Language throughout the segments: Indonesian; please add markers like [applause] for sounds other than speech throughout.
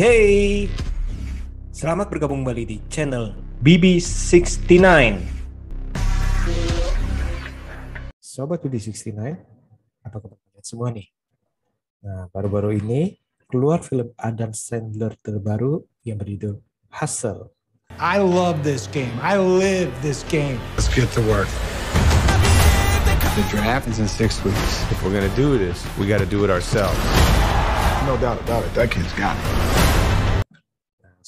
Hey. Selamat bergabung kembali di channel BB69. Sobat BB69, apa kabar kalian semua nih? Nah, baru-baru ini keluar film Adam Sandler terbaru yang berjudul Hustle. I love this game. I live this game. Let's get to work. The draft is in six weeks. If we're gonna do this, we gotta do it ourselves. No doubt about it. That kid's got it.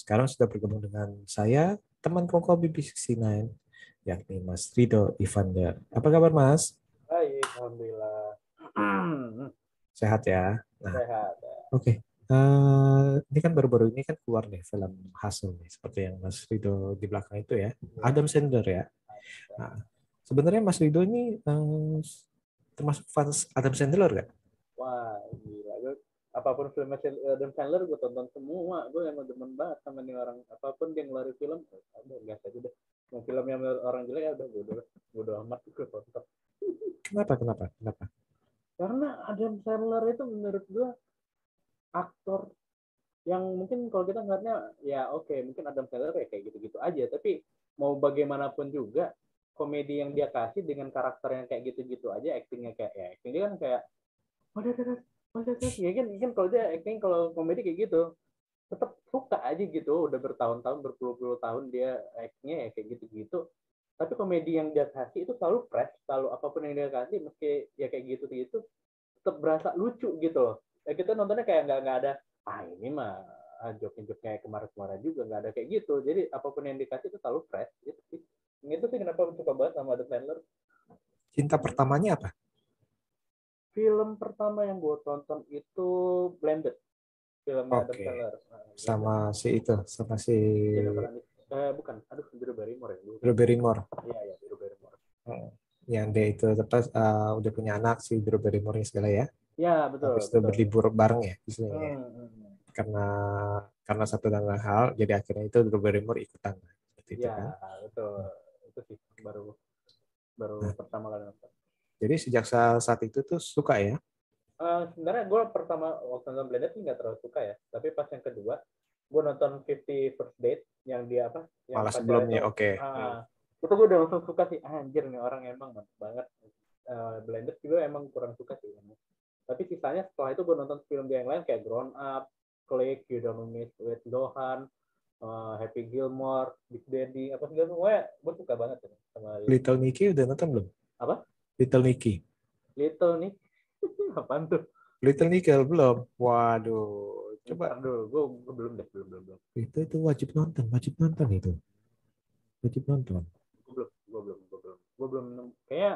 Sekarang sudah bergabung dengan saya, teman kongko BB69, yakni Mas Rido Ivander. Apa kabar Mas? Baik, alhamdulillah. [clears throat] Sehat ya? Nah, Sehat. Oke, Eh, ini kan baru-baru ini kan keluar nih film Hustle nih, seperti yang Mas Rido di belakang itu ya, Adam Sandler ya. Nah, sebenarnya Mas Rido ini eh, termasuk fans Adam Sandler nggak? Wah, gila. Gue, apa pun film Adam Sandler gue tonton semua. Gue emang demen banget sama nih orang. Apa pun dia ngeluarin film, udah gas aja deh. Yang film yang orang jelek ya udah bodo, bodo amat gue tonton. Kenapa? Kenapa? Kenapa? Karena Adam Sandler itu menurut gue aktor yang mungkin kalau kita ngeliatnya ya oke mungkin Adam Sandler ya kayak gitu-gitu aja tapi mau bagaimanapun juga komedi yang dia kasih dengan karakter yang kayak gitu-gitu aja actingnya kayak ya acting dia kan kayak waduh waduh waduh waduh ya kan kan kalau dia acting kalau komedi kayak gitu tetap suka aja gitu. Udah bertahun-tahun berpuluh-puluh tahun dia actingnya ya kayak gitu-gitu. Tapi komedi yang dia kasih itu selalu fresh selalu apa pun yang dia kasih meski ya kayak gitu gitu tetap berasa lucu gitu loh. Ya kita nontonnya kayak nggak nggak ada ah ini mah ah, kayak kemarin-kemarin juga nggak ada kayak gitu. Jadi apa pun yang dikasih itu selalu fresh itu sih. Itu sih kenapa suka banget sama Adam Sandler Cinta pertamanya apa? Film pertama yang gue tonton itu Blended film Adam Oke. Sandler Nah, Sama si itu, sama si eh bukan aduh Drew Barrymore ya Drew Barrymore. iya iya Drew Barrymore Yang dia itu terus eh, udah punya anak si Drew Barrymore segala ya. ya betul Habis itu betul. berlibur bareng ya istilahnya. ya. Hmm, hmm, hmm. Karena karena satu dan lain hal, jadi akhirnya itu Drew Barrymore ikutan. Seperti itu ya kan. betul itu sih baru baru Nah. pertama kali nonton Jadi sejak sa- saat itu tuh suka ya. Eh, sebenarnya gue pertama waktu nonton Blended sih nggak terlalu suka ya tapi pas yang kedua gue nonton 50 First Date yang dia apa yang Malah sebelumnya oke. ah, itu gue udah langsung suka sih Ah, anjir nih orang emang banget Eh, Blended juga emang kurang suka sih emang. tapi sisanya setelah itu gue nonton film dia yang lain kayak Grown Up Click You Don't Miss With Lohan eh, Happy Gilmore Big Daddy apa segala semuanya gue suka banget ya sama Little Nicky udah nonton belum? Apa? Little Nicky. Little Nick [laughs] apaan tuh Little Nicky belum. Waduh, coba Coba dulu, gue, gue belum deh, belum, belum, belum. itu itu wajib nonton, wajib nonton itu. Wajib nonton. Gue belum, gue belum, gue belum. Gue belum, kayaknya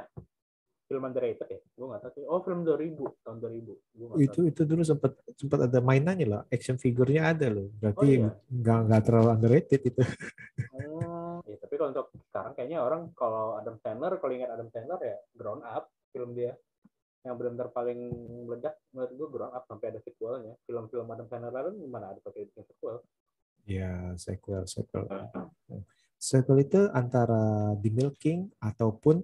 film underrated ya. Gue nggak tahu sih. Oh, film 2000, tahun 2000. Gue nggak Itu itu dulu sempat sempat ada mainannya loh, action figurnya ada loh. Berarti Oh, iya? nggak nggak terlalu underrated itu. tahu. Hmm, ya, tapi kalau untuk sekarang kayaknya orang kalau Adam Sandler, kalau ingat Adam Sandler ya Grown Up, film dia yang benar-benar paling meledak menurut gue Grown Up sampai ada sequelnya. Film-film Adam Sandler lalu mana ada pakai bikin sequel? Ya, sequel, sequel. Sequel itu antara The Milking ataupun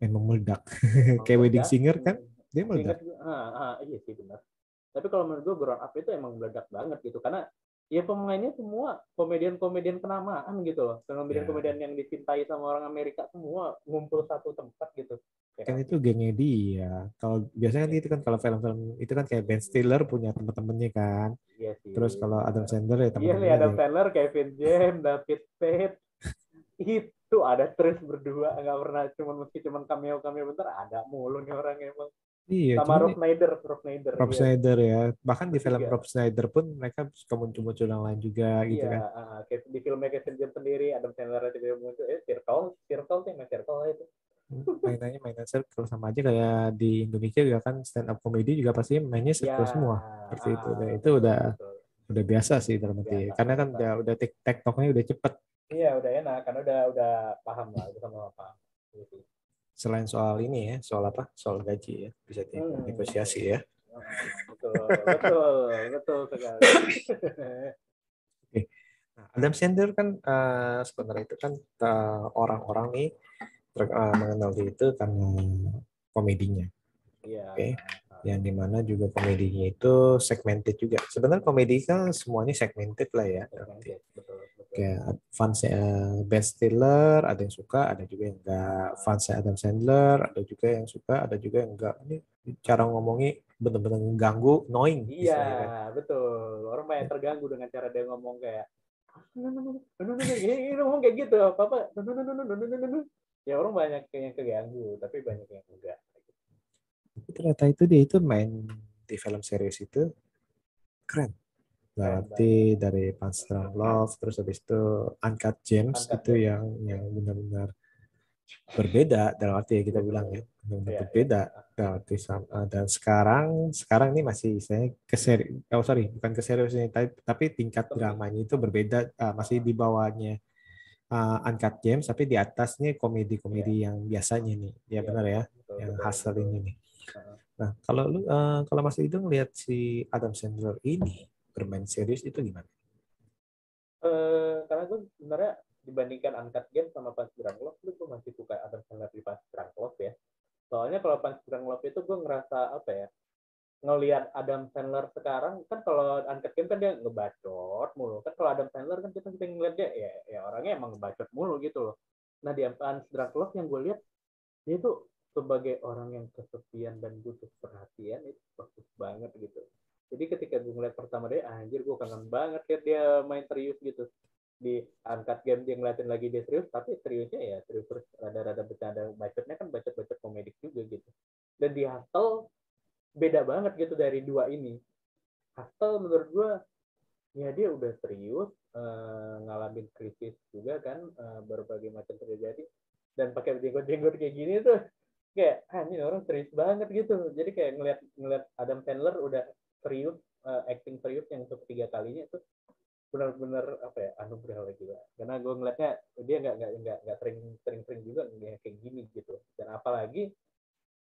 memang meledak. Kayak Wedding. Singer kan, dia Ingat meledak. ah, ah, iya sih benar. Tapi kalau menurut gue Grown Up itu emang meledak banget gitu karena ya pemainnya semua komedian-komedian kenamaan gitu loh. Komedian-komedian yang dicintai sama orang Amerika semua ngumpul satu tempat gitu. Kan itu gengnya dia. Kalau biasanya kan itu kan kalau film-film itu kan kayak Ben Stiller punya teman-temannya kan. Iya sih. Terus kalau Adam Sandler ya Iya teman-temannya. Adam dia. Sandler, Kevin James, David Spade. [laughs] itu ada terus berdua nggak pernah cuman meski cuman cameo cameo bentar ada mulu nih orang emang Iya, sama Rob Snyder, Rob Snyder. Rob iya. Snyder ya. Bahkan di film. Rob Snyder pun mereka suka muncul-muncul yang lain juga gitu Iya, kan. ah, kayak di filmnya Kevin James sendiri, Adam Sandler juga muncul, eh Circle, Circle sih, main Circle itu. Mainannya mainan circle sama aja kayak di Indonesia juga kan stand up comedy juga pasti mainnya circle Iya, semua. Seperti itu. ah, Dan itu udah betul. udah biasa sih. Biasa, Karena kan udah udah tek tektoknya udah cepet. Iya, udah enak, karena udah udah paham lah, udah sama paham. Gitu. Selain soal ini ya, soal apa? Soal gaji ya, bisa Hmm. negosiasi ya. Betul, betul, betul sekali. Nah, Adam Sandler kan eh, sebenarnya itu kan eh, orang-orang nih ter- eh, mengenal dia itu karena komedinya. Iya. Oke. yang di mana juga komedinya itu segmented juga. Sebenarnya komedi kan semuanya segmented lah ya. Betul, betul. Kayak fansnya Ben Stiller, ada yang suka, ada juga yang enggak. Fansnya Adam Sandler, ada juga yang suka, ada juga yang enggak. Ini cara ngomongnya bener-bener mengganggu, annoying. Iya, istilahnya kan. betul. Orang banyak terganggu dengan cara dia ngomong kayak ini ngomong kayak gitu, apa apa, ya orang banyak yang keganggu, tapi banyak yang enggak. Tapi ternyata itu dia itu main di film series itu keren. Berarti dari Panzer Love, terus habis itu Uncut Gems Uncut itu yang yang benar-benar berbeda dalam arti ya kita bilang ya benar-benar Iya, berbeda dalam arti sama dan sekarang sekarang ini masih saya keseri oh sorry bukan keseriusan tapi, tapi tingkat dramanya itu berbeda ah, masih di bawahnya ah, Uncut Gems tapi di atasnya komedi-komedi yang biasanya nih. Ya Iya, benar ya betul, yang betul, hasil betul. ini nih. Nah kalau lu eh, kalau Mas Ido ngelihat si Adam Sandler ini bermain serius itu gimana? Eh, karena gue sebenarnya dibandingkan Uncut Game sama Punch Drunk Love, gue masih suka Adam Sandler di Punch Drunk Love ya. Soalnya kalau Punch Drunk Love itu gue ngerasa apa ya, ngelihat Adam Sandler sekarang kan kalau Uncut Game kan dia ngebacot mulu kan kalau Adam Sandler kan kita sering ngeliat dia ya, ya orangnya emang ngebacot mulu gitu loh nah di Punch Drunk Love yang gue lihat dia itu sebagai orang yang kesepian dan butuh perhatian itu bagus banget gitu jadi ketika gue ngeliat pertama dia anjir gue kangen banget liat dia main serius gitu. Di angkat game dia ngeliatin lagi dia serius tapi seriusnya ya serius terus rada-rada bercanda. Bacotnya kan bacot-bacot komedik juga gitu. Dan di Hustle beda banget gitu dari dua ini. Hustle menurut gue ya dia udah serius eh, ngalamin krisis juga kan eh, berbagai macam terjadi. Dan pakai jenggot-jenggot kayak gini tuh kayak ah ini orang serius banget gitu. Jadi kayak ngeliat ngeliat Adam Sandler udah serius eh, acting serius yang untuk tiga kalinya itu benar-benar apa ya anugerah lagi lah karena gue ngeliatnya dia nggak nggak nggak nggak sering sering sering juga nggak kayak gini gitu. Dan apalagi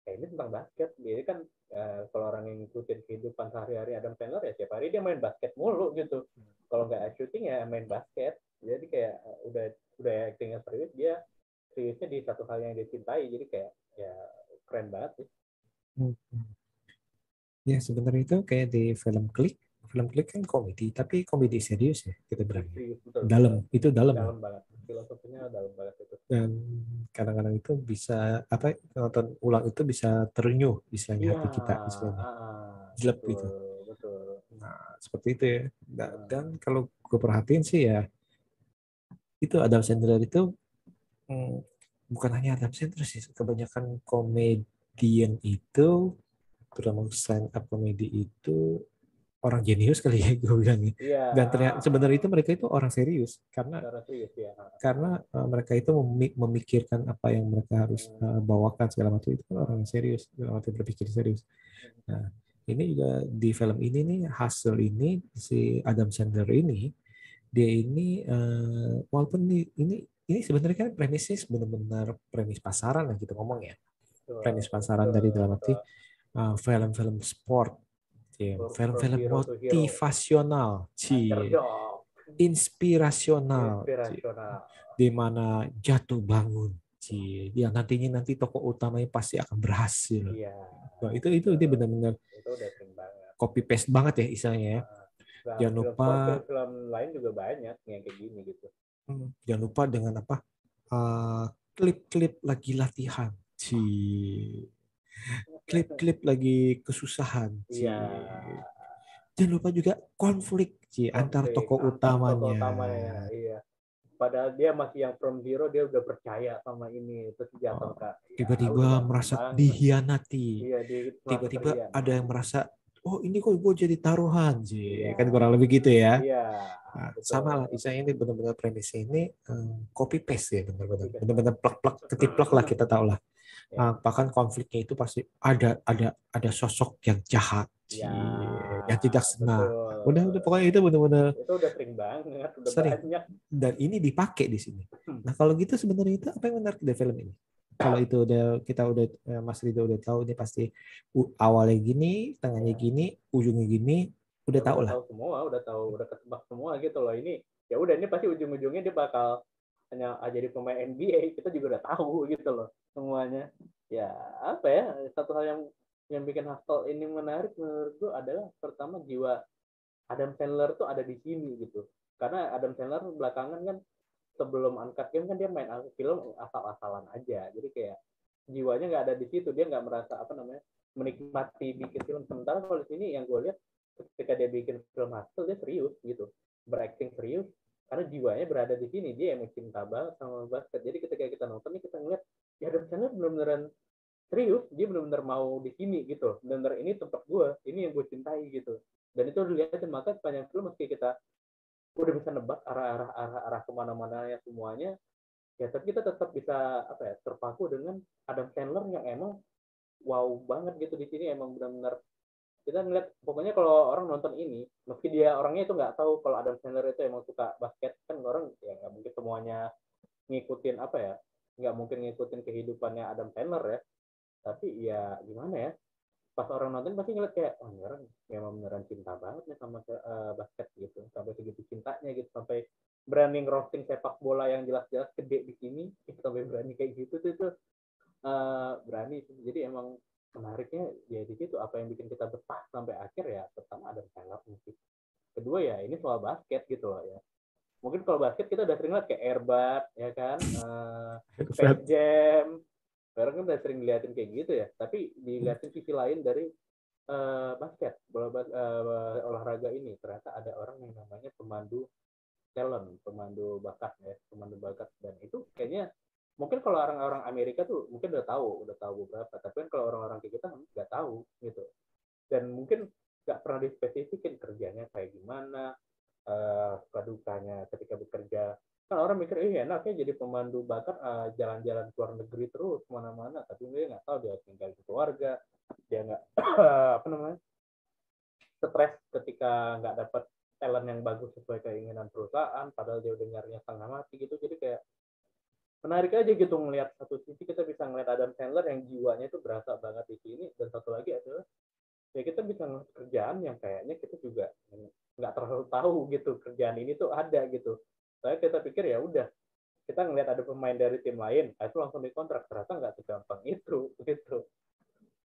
kayak ini tentang basket. Dia kan eh, kalau orang yang ngikutin kehidupan sehari-hari Adam Sandler ya setiap hari dia main basket mulu gitu. Kalau nggak shooting ya main basket. Jadi kayak eh, udah udah actingnya serius dia seriusnya di satu hal yang dia cintai. Jadi kayak ya keren banget sih Ya sebenarnya itu kayak di film Klik, film Klik kan komedi, tapi komedi serius ya kita bilang. ya. serius betul Dalam, itu dalam. ya. dalam banget filosofinya dalam banget itu Dan kadang-kadang itu bisa apa nonton ulang itu bisa terenyuh istilahnya hati kita istilahnya. ah, Jelek gitu. betul Nah, seperti itu ya. Dan, dan kalau gue perhatiin sih ya itu Adam Sandler itu hmm, bukan hanya Adam Sandler sih, kebanyakan komedian itu terutama stand up komedi itu orang jenius kali ya [laughs] gue bilang ya. iya. Dan ternyata sebenarnya itu mereka itu orang serius karena serius ya karena uh, mereka itu memi- memikirkan apa yang mereka harus uh, bawakan segala macam itu kan orang yang serius dalam arti berpikir serius. Nah ini juga di film ini nih hasil ini si Adam Sandler ini dia ini uh, walaupun ini ini ini sebenarnya kan premisnya benar-benar premis pasaran lah kita ngomong ya. Premis pasaran dari dalam arti film-film sport ya, From- film-film to hero. motivasional Ci. Inspirasional di mana jatuh bangun Ci. yang nantinya nanti tokoh utamanya pasti akan berhasil. iya Wah, itu itu dia benar-benar copy paste banget ya istilahnya ya. Nah, Jangan film- lupa- film-film lain juga banyak yang kayak gini gitu Hmm, Jangan lupa dengan apa uh, klip-klip lagi latihan, Ci. Klip-klip lagi kesusahan, iya. Jangan lupa juga konflik, Ci, antar tokoh antar tokoh utamanya. utamanya iya. Padahal dia masih yang from zero dia udah percaya sama ini terus jatuh Oh, Ya, tiba-tiba merasa banget. dihianati. Iya dia tiba-tiba ada yang merasa oh ini kok gue jadi taruhan sih Iya. kan kurang lebih gitu ya. Iya Nah, betul. sama lah misalnya ini benar-benar premisnya ini eh, copy paste ya benar-benar. Benar-benar plek-plek ketiplek lah kita tahu lah Ya. Ah, bahkan konfliknya itu pasti ada ada ada sosok yang jahat Ya, yang tidak senang betul. udah udah pokoknya itu benar-benar itu udah sering banget udah Sering. banyak dan ini dipakai di sini. Hmm. Nah kalau gitu sebenarnya itu apa yang menarik dari film ini? Kalau itu udah kita udah eh, Mas Rido udah tahu ini pasti awalnya gini, tengahnya gini, ujungnya gini, udah tahu lah. tahu semua udah tahu udah ketebak semua gitu loh ini ya udah ini pasti ujung-ujungnya dia bakal hanya ah, jadi pemain NBA kita juga udah tahu gitu loh semuanya. Ya apa ya satu hal yang yang bikin Hustle ini menarik menurut gua adalah pertama jiwa Adam Sandler tuh ada di sini gitu. Karena Adam Sandler belakangan kan sebelum Uncut Game kan dia main film asal-asalan aja. Jadi kayak jiwanya nggak ada di situ. Dia nggak merasa apa namanya menikmati bikin film. Sementara kalau di sini yang gue lihat ketika dia bikin film Hustle dia serius gitu. Berakting serius karena jiwanya berada di sini. Dia emang cinta banget sama basket. Jadi ketika kita nonton nih kita ngeliat ya Adam Sandler benar-benar serius dia benar-benar mau di sini gitu. Benar-benar ini tempat gue ini yang gue cintai gitu. Dan itu dilihatin maka sepanjang film meski kita udah bisa nebak arah-arah arah arah ke mana-mana ya semuanya ya tapi kita tetap bisa apa ya terpaku dengan Adam Sandler yang emang wow banget gitu di sini. Emang benar-benar kita ngeliat pokoknya kalau orang nonton ini meski dia orangnya itu nggak tahu kalau Adam Sandler itu emang suka basket kan orang ya nggak mungkin semuanya ngikutin apa ya nggak mungkin ngikutin kehidupannya Adam Sandler ya. Tapi ya gimana ya pas orang nonton pasti ngeliat kayak oh ini orang memang beneran cinta banget nih sama eh, basket gitu. Sampai segitu cintanya gitu sampai berani ngerosting sepak bola yang jelas-jelas gede di sini sampai berani kayak gitu tuh itu eh, berani jadi emang menariknya ya di situ apa yang bikin kita betah sampai akhir ya pertama ada Sandler musik kedua ya ini soal basket gitu loh ya mungkin kalau basket kita udah sering lihat kayak Airbud ya kan? Space Jam. Sekarang kan udah sering diliatin kayak gitu ya. Tapi diliatin sisi lain dari eh, basket bola bas- eh, olahraga ini. Ternyata ada orang yang namanya pemandu talent pemandu bakat ya pemandu bakat. Dan itu kayaknya mungkin kalau orang-orang Amerika tuh mungkin udah tahu udah tahu beberapa. Tapi kan kalau orang-orang kayak kita nggak tahu gitu. Dan mungkin nggak pernah dispesifikin kerjanya kayak gimana suka dukanya ketika bekerja. Kan orang mikir eh enaknya jadi pemandu bakat eh, jalan-jalan ke luar negeri terus ke mana-mana. Tapi dia nggak tahu dia tinggal di keluarga dia nggak [clears throat] apa namanya stres ketika nggak dapat talent yang bagus sesuai keinginan perusahaan padahal dia udah nyarinya setengah mati gitu. Jadi kayak menarik aja gitu ngelihat satu sisi kita bisa ngelihat Adam Sandler yang jiwanya itu berasa banget di sini dan satu lagi adalah ya kita bisa kerjaan yang kayaknya kita juga nggak terlalu tahu gitu kerjaan ini tuh ada gitu. Saya kita pikir ya udah kita ngelihat ada pemain dari tim lain itu langsung dikontrak ternyata nggak segampang itu gitu.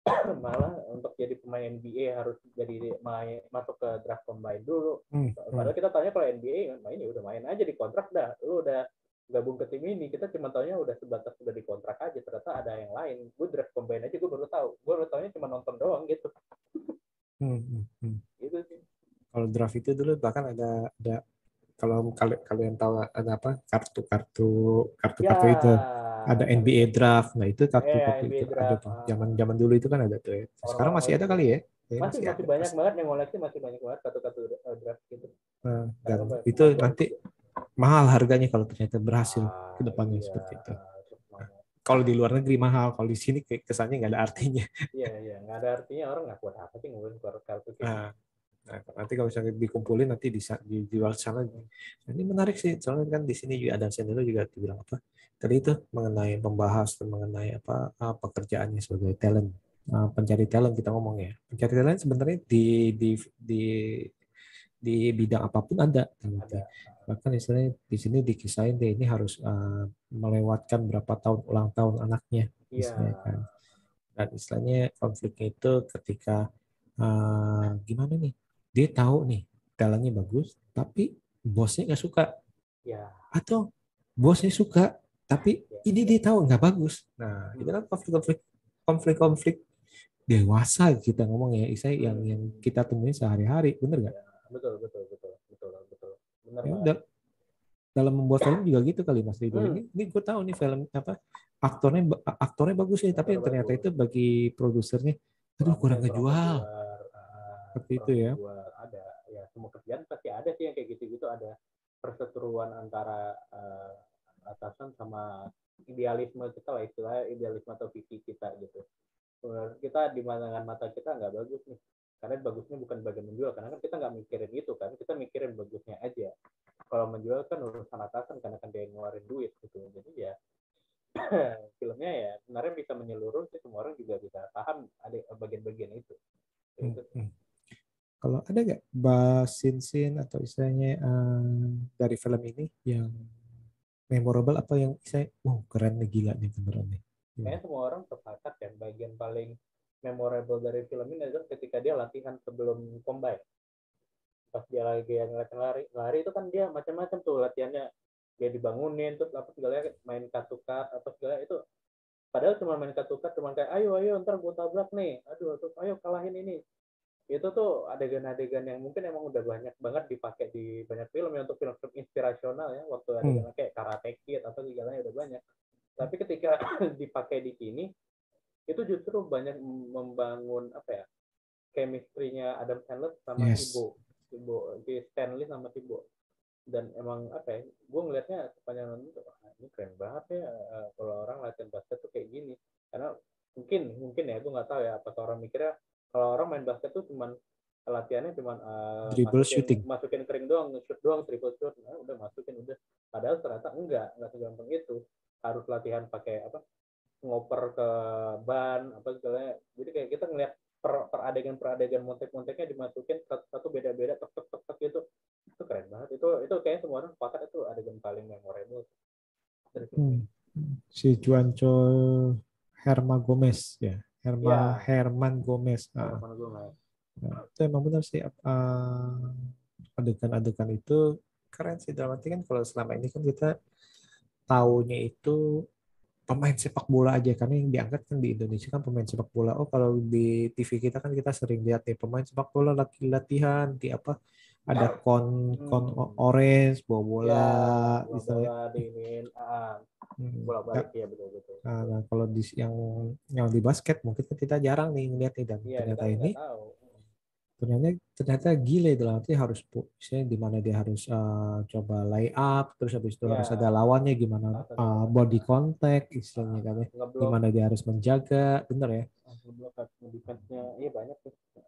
[coughs] Malah untuk jadi pemain NBA harus jadi main masuk ke draft combine dulu. Hmm, padahal kita tanya kalau NBA main ya udah main aja di kontrak dah. Lu udah gabung ke tim ini kita cuma taunya udah sebatas udah dikontrak aja ternyata ada yang lain gue draft combine aja gue baru tahu gue baru taunya cuma nonton doang gitu Hmm, hmm, hmm. gitu sih Kalau draft itu dulu bahkan ada ada kalau kalau kalian tahu ada apa kartu-kartu kartu-kartu itu ada NBA draft. Nah itu kartu Iya, kartu NBA itu ada draft, tuh. ah. Zaman zaman dulu itu kan ada tuh. Ya. Sekarang masih ada kali ya? Ya, masih masih ada. banyak banget yang ngoleksi masih banyak banget kartu-kartu uh, draft gitu Nah, dan Karena itu nanti mahal harganya kalau ternyata berhasil Ah, ke depannya iya, seperti itu. mana. Kalau di luar negeri mahal, kalau di sini kesannya nggak ada artinya. iya iya nggak ada artinya orang nggak kuat apa sih ngumpulin kartu kartu kayak Nah, nah, nanti kalau misalnya dikumpulin nanti disa- dijual di sana. Nah, ini menarik sih, soalnya kan di sini juga ada Sandler juga dibilang apa? Tadi itu mengenai pembahas mengenai apa ah, pekerjaannya sebagai talent, Ah, pencari talent kita ngomong ya. Pencari talent sebenarnya di di di di bidang apa pun ada. gitu. Bahkan istilahnya di sini dikisahin dia ini harus ah, melewatkan berapa tahun ulang tahun anaknya iya istilahnya kan. Dan istilahnya konfliknya itu ketika eh, gimana nih? Dia tahu nih talentnya bagus, tapi bosnya nggak suka. iya Atau bosnya suka, tapi ini dia tahu nggak bagus. Nah, itu kan konflik-konflik konflik-konflik dewasa kita ngomong ya, Isai yang yang kita temui sehari-hari, bener nggak? betul betul betul betul benar Ya dalam membuat film juga gitu kali Mas Ridho. Hmm. Ini, ini gue tahu nih film apa aktornya aktornya bagus ya, tapi ternyata bagus. itu bagi produsernya, aduh kurang ngejual. Seperti itu ya. Ada ya semua kerjaan pasti ada sih yang kayak gitu-gitu ada perseteruan antara eh, atasan sama idealisme kita lah istilahnya idealisme atau visi kita gitu. Kita di pandangan mata kita nggak bagus nih. Karena bagusnya bukan bagian menjual, karena kan kita nggak mikirin itu kan, kita mikirin bagusnya aja. Kalau menjual kan urusan atasan karena kan dia ngeluarin duit gitu. Jadi ya [clears throat] filmnya ya sebenarnya bisa menyeluruh sih semua orang juga bisa paham ada bagian-bagian itu. Gitu. Hmm. Kalau ada nggak bahas scene-scene atau istilahnya eh, dari film ini yang memorable apa yang saya, wow keren nih gila nih beneran nih. Kayaknya semua orang sepakat kan bagian paling memorable dari film ini adalah ketika dia latihan sebelum combine. Pas dia lagi yang latihan lari, lari itu kan dia macam-macam tuh latihannya. Dia dibangunin terus apa segala main katukat apa segala itu. Padahal cuma main katukat cuma kayak ayo ayo ntar gue tabrak nih. Aduh terus ayo kalahin ini. Itu tuh adegan-adegan yang mungkin emang udah banyak banget dipakai di banyak film ya untuk film-film inspirasional ya waktu adegan kayak Karate Kid atau segalanya udah banyak. Tapi ketika [clears throat] dipakai di sini itu justru banyak membangun apa ya chemistry-nya Adam Sandler sama Yes. Tibo, Tibo, di Stanley sama Tibo. Dan emang apa ya, gue ngelihatnya sepanjang nonton tuh, "Wah, ini keren banget ya eh, kalau orang latihan basket tuh kayak gini. Karena mungkin mungkin ya gue nggak tahu ya apakah orang mikirnya kalau orang main basket tuh cuman latihannya cuman eh, Dribble masukin, shooting. masukin kering doang, shoot doang, triple shoot, nah, udah masukin udah. Padahal ternyata enggak, enggak segampang itu. Harus latihan pakai apa? Ngoper ke ban apa segala jadi kayak kita ngeliat per, per adegan per adegan montek-monteknya dimasukin satu-satu beda-beda tek tek tek tek gitu itu keren banget itu itu kayaknya semua orang sepakat itu adegan paling memorable. Hmm. Si Juancho Herma Gomez ya, Herma Ya. Herman Gomez. Nah, Harapan gue nggak- Nah, itu emang benar sih uh, adegan-adegan itu keren sih dalam arti kan kalau selama ini kan kita taunya itu pemain sepak bola aja karena yang diangkat kan di Indonesia kan pemain sepak bola. Oh kalau di TV kita kan kita sering lihat nih pemain sepak bola lagi latihan di apa ada kon kon Hmm. orange bawa bola ya, bola diinin ah, Hmm. bola balik ya betul betul Nah, nah, kalau di yang yang di basket mungkin kan kita jarang nih ngeliat nih dan iya ternyata ini tahu ternyata ternyata gile dalam arti harus misalnya di mana dia harus uh, coba lay up terus habis itu Ya. harus ada lawannya gimana uh, body contact istilahnya kan gimana dia harus menjaga bener ya? Ngeblok defense-nya iya banyak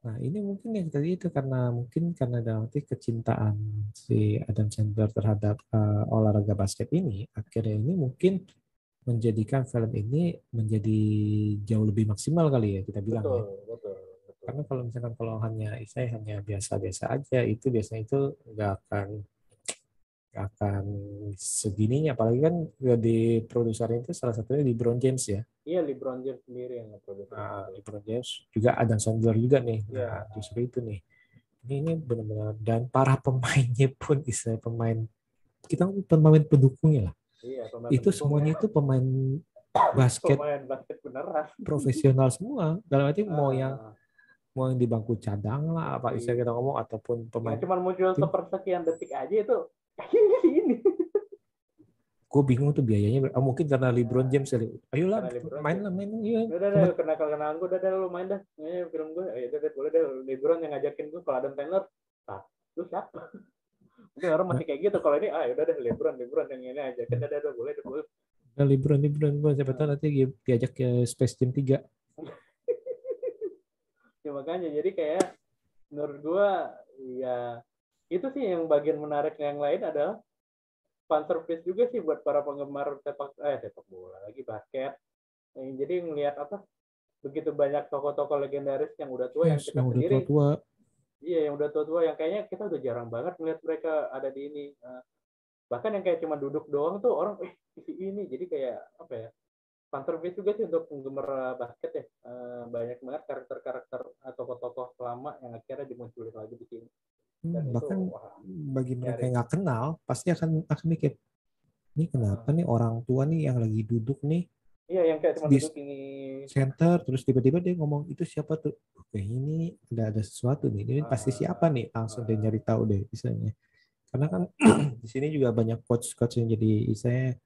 nah ini mungkin yang tadi itu karena mungkin karena dalam arti kecintaan si Adam Sandler terhadap uh, olahraga basket ini akhirnya ini mungkin menjadikan film ini menjadi jauh lebih maksimal kali ya kita bilang betul ya betul karena kalau misalkan kalau hanya saya hanya biasa-biasa aja itu biasanya itu nggak akan nggak akan segininya apalagi kan di produser itu salah satunya LeBron James ya iya LeBron James sendiri yang ngeproduksi nah. LeBron James juga Adam Sandler juga nih Iya. nah justru itu nih ini ini benar-benar dan para pemainnya pun istilah pemain kita pemain pendukungnya lah iya pemain itu semuanya ya. itu pemain basket pemain basket beneran profesional semua dalam arti mau yang Ah. Mau yang di bangku cadang lah apa istilah kita ngomong ataupun pemain yang cuma muncul sepersekian detik aja itu ini [laughs] ini. Gue bingung tuh biayanya oh, mungkin karena LeBron James kali. Ayolah LeBron main lah main iya udah udah kena kenalan gue udah udah lu main dah. Ini film gue ya udah boleh deh LeBron yang ngajakin gue kalau Adam Sandler ah lu siapa? [laughs] Mungkin orang masih kayak gitu. Kalau ini ah udah deh LeBron LeBron yang ini ajakin udah udah boleh deh boleh. Nah, LeBron LeBron LeBron siapa tahu nanti dia diajak ke Space Jam 3 [laughs] ya makanya jadi kayak menurut gue ya itu sih yang bagian menarik yang lain adalah fan service juga sih buat para penggemar sepak eh sepak bola lagi basket Eh, jadi ngelihat apa begitu banyak tokoh-tokoh legendaris yang udah tua yang Yes, kita yang udah sendiri tua-tua Iya, yang udah tua-tua yang kayaknya kita udah jarang banget ngeliat mereka ada di ini. Eh, bahkan yang kayak cuma duduk doang tuh orang eh ini jadi kayak apa ya? Service juga sih untuk penggemar eh, basket ya. Eh, banyak banget karakter-karakter atau tokoh-tokoh lama yang akhirnya dimunculin lagi di sini. Hmm, Dan itu bahkan wah, bagi mereka nyari. yang nggak kenal pasti akan akan mikir ini kenapa nih orang tua nih yang lagi duduk nih iya yang kayak cuma Di- duduk ini center terus tiba-tiba dia ngomong itu siapa tuh oke ini ada ada sesuatu nih ini pasti Ah, siapa nih langsung dia ah. nyari tahu deh misalnya Karena kan [clears throat] di sini juga banyak coach-coach yang jadi istilahnya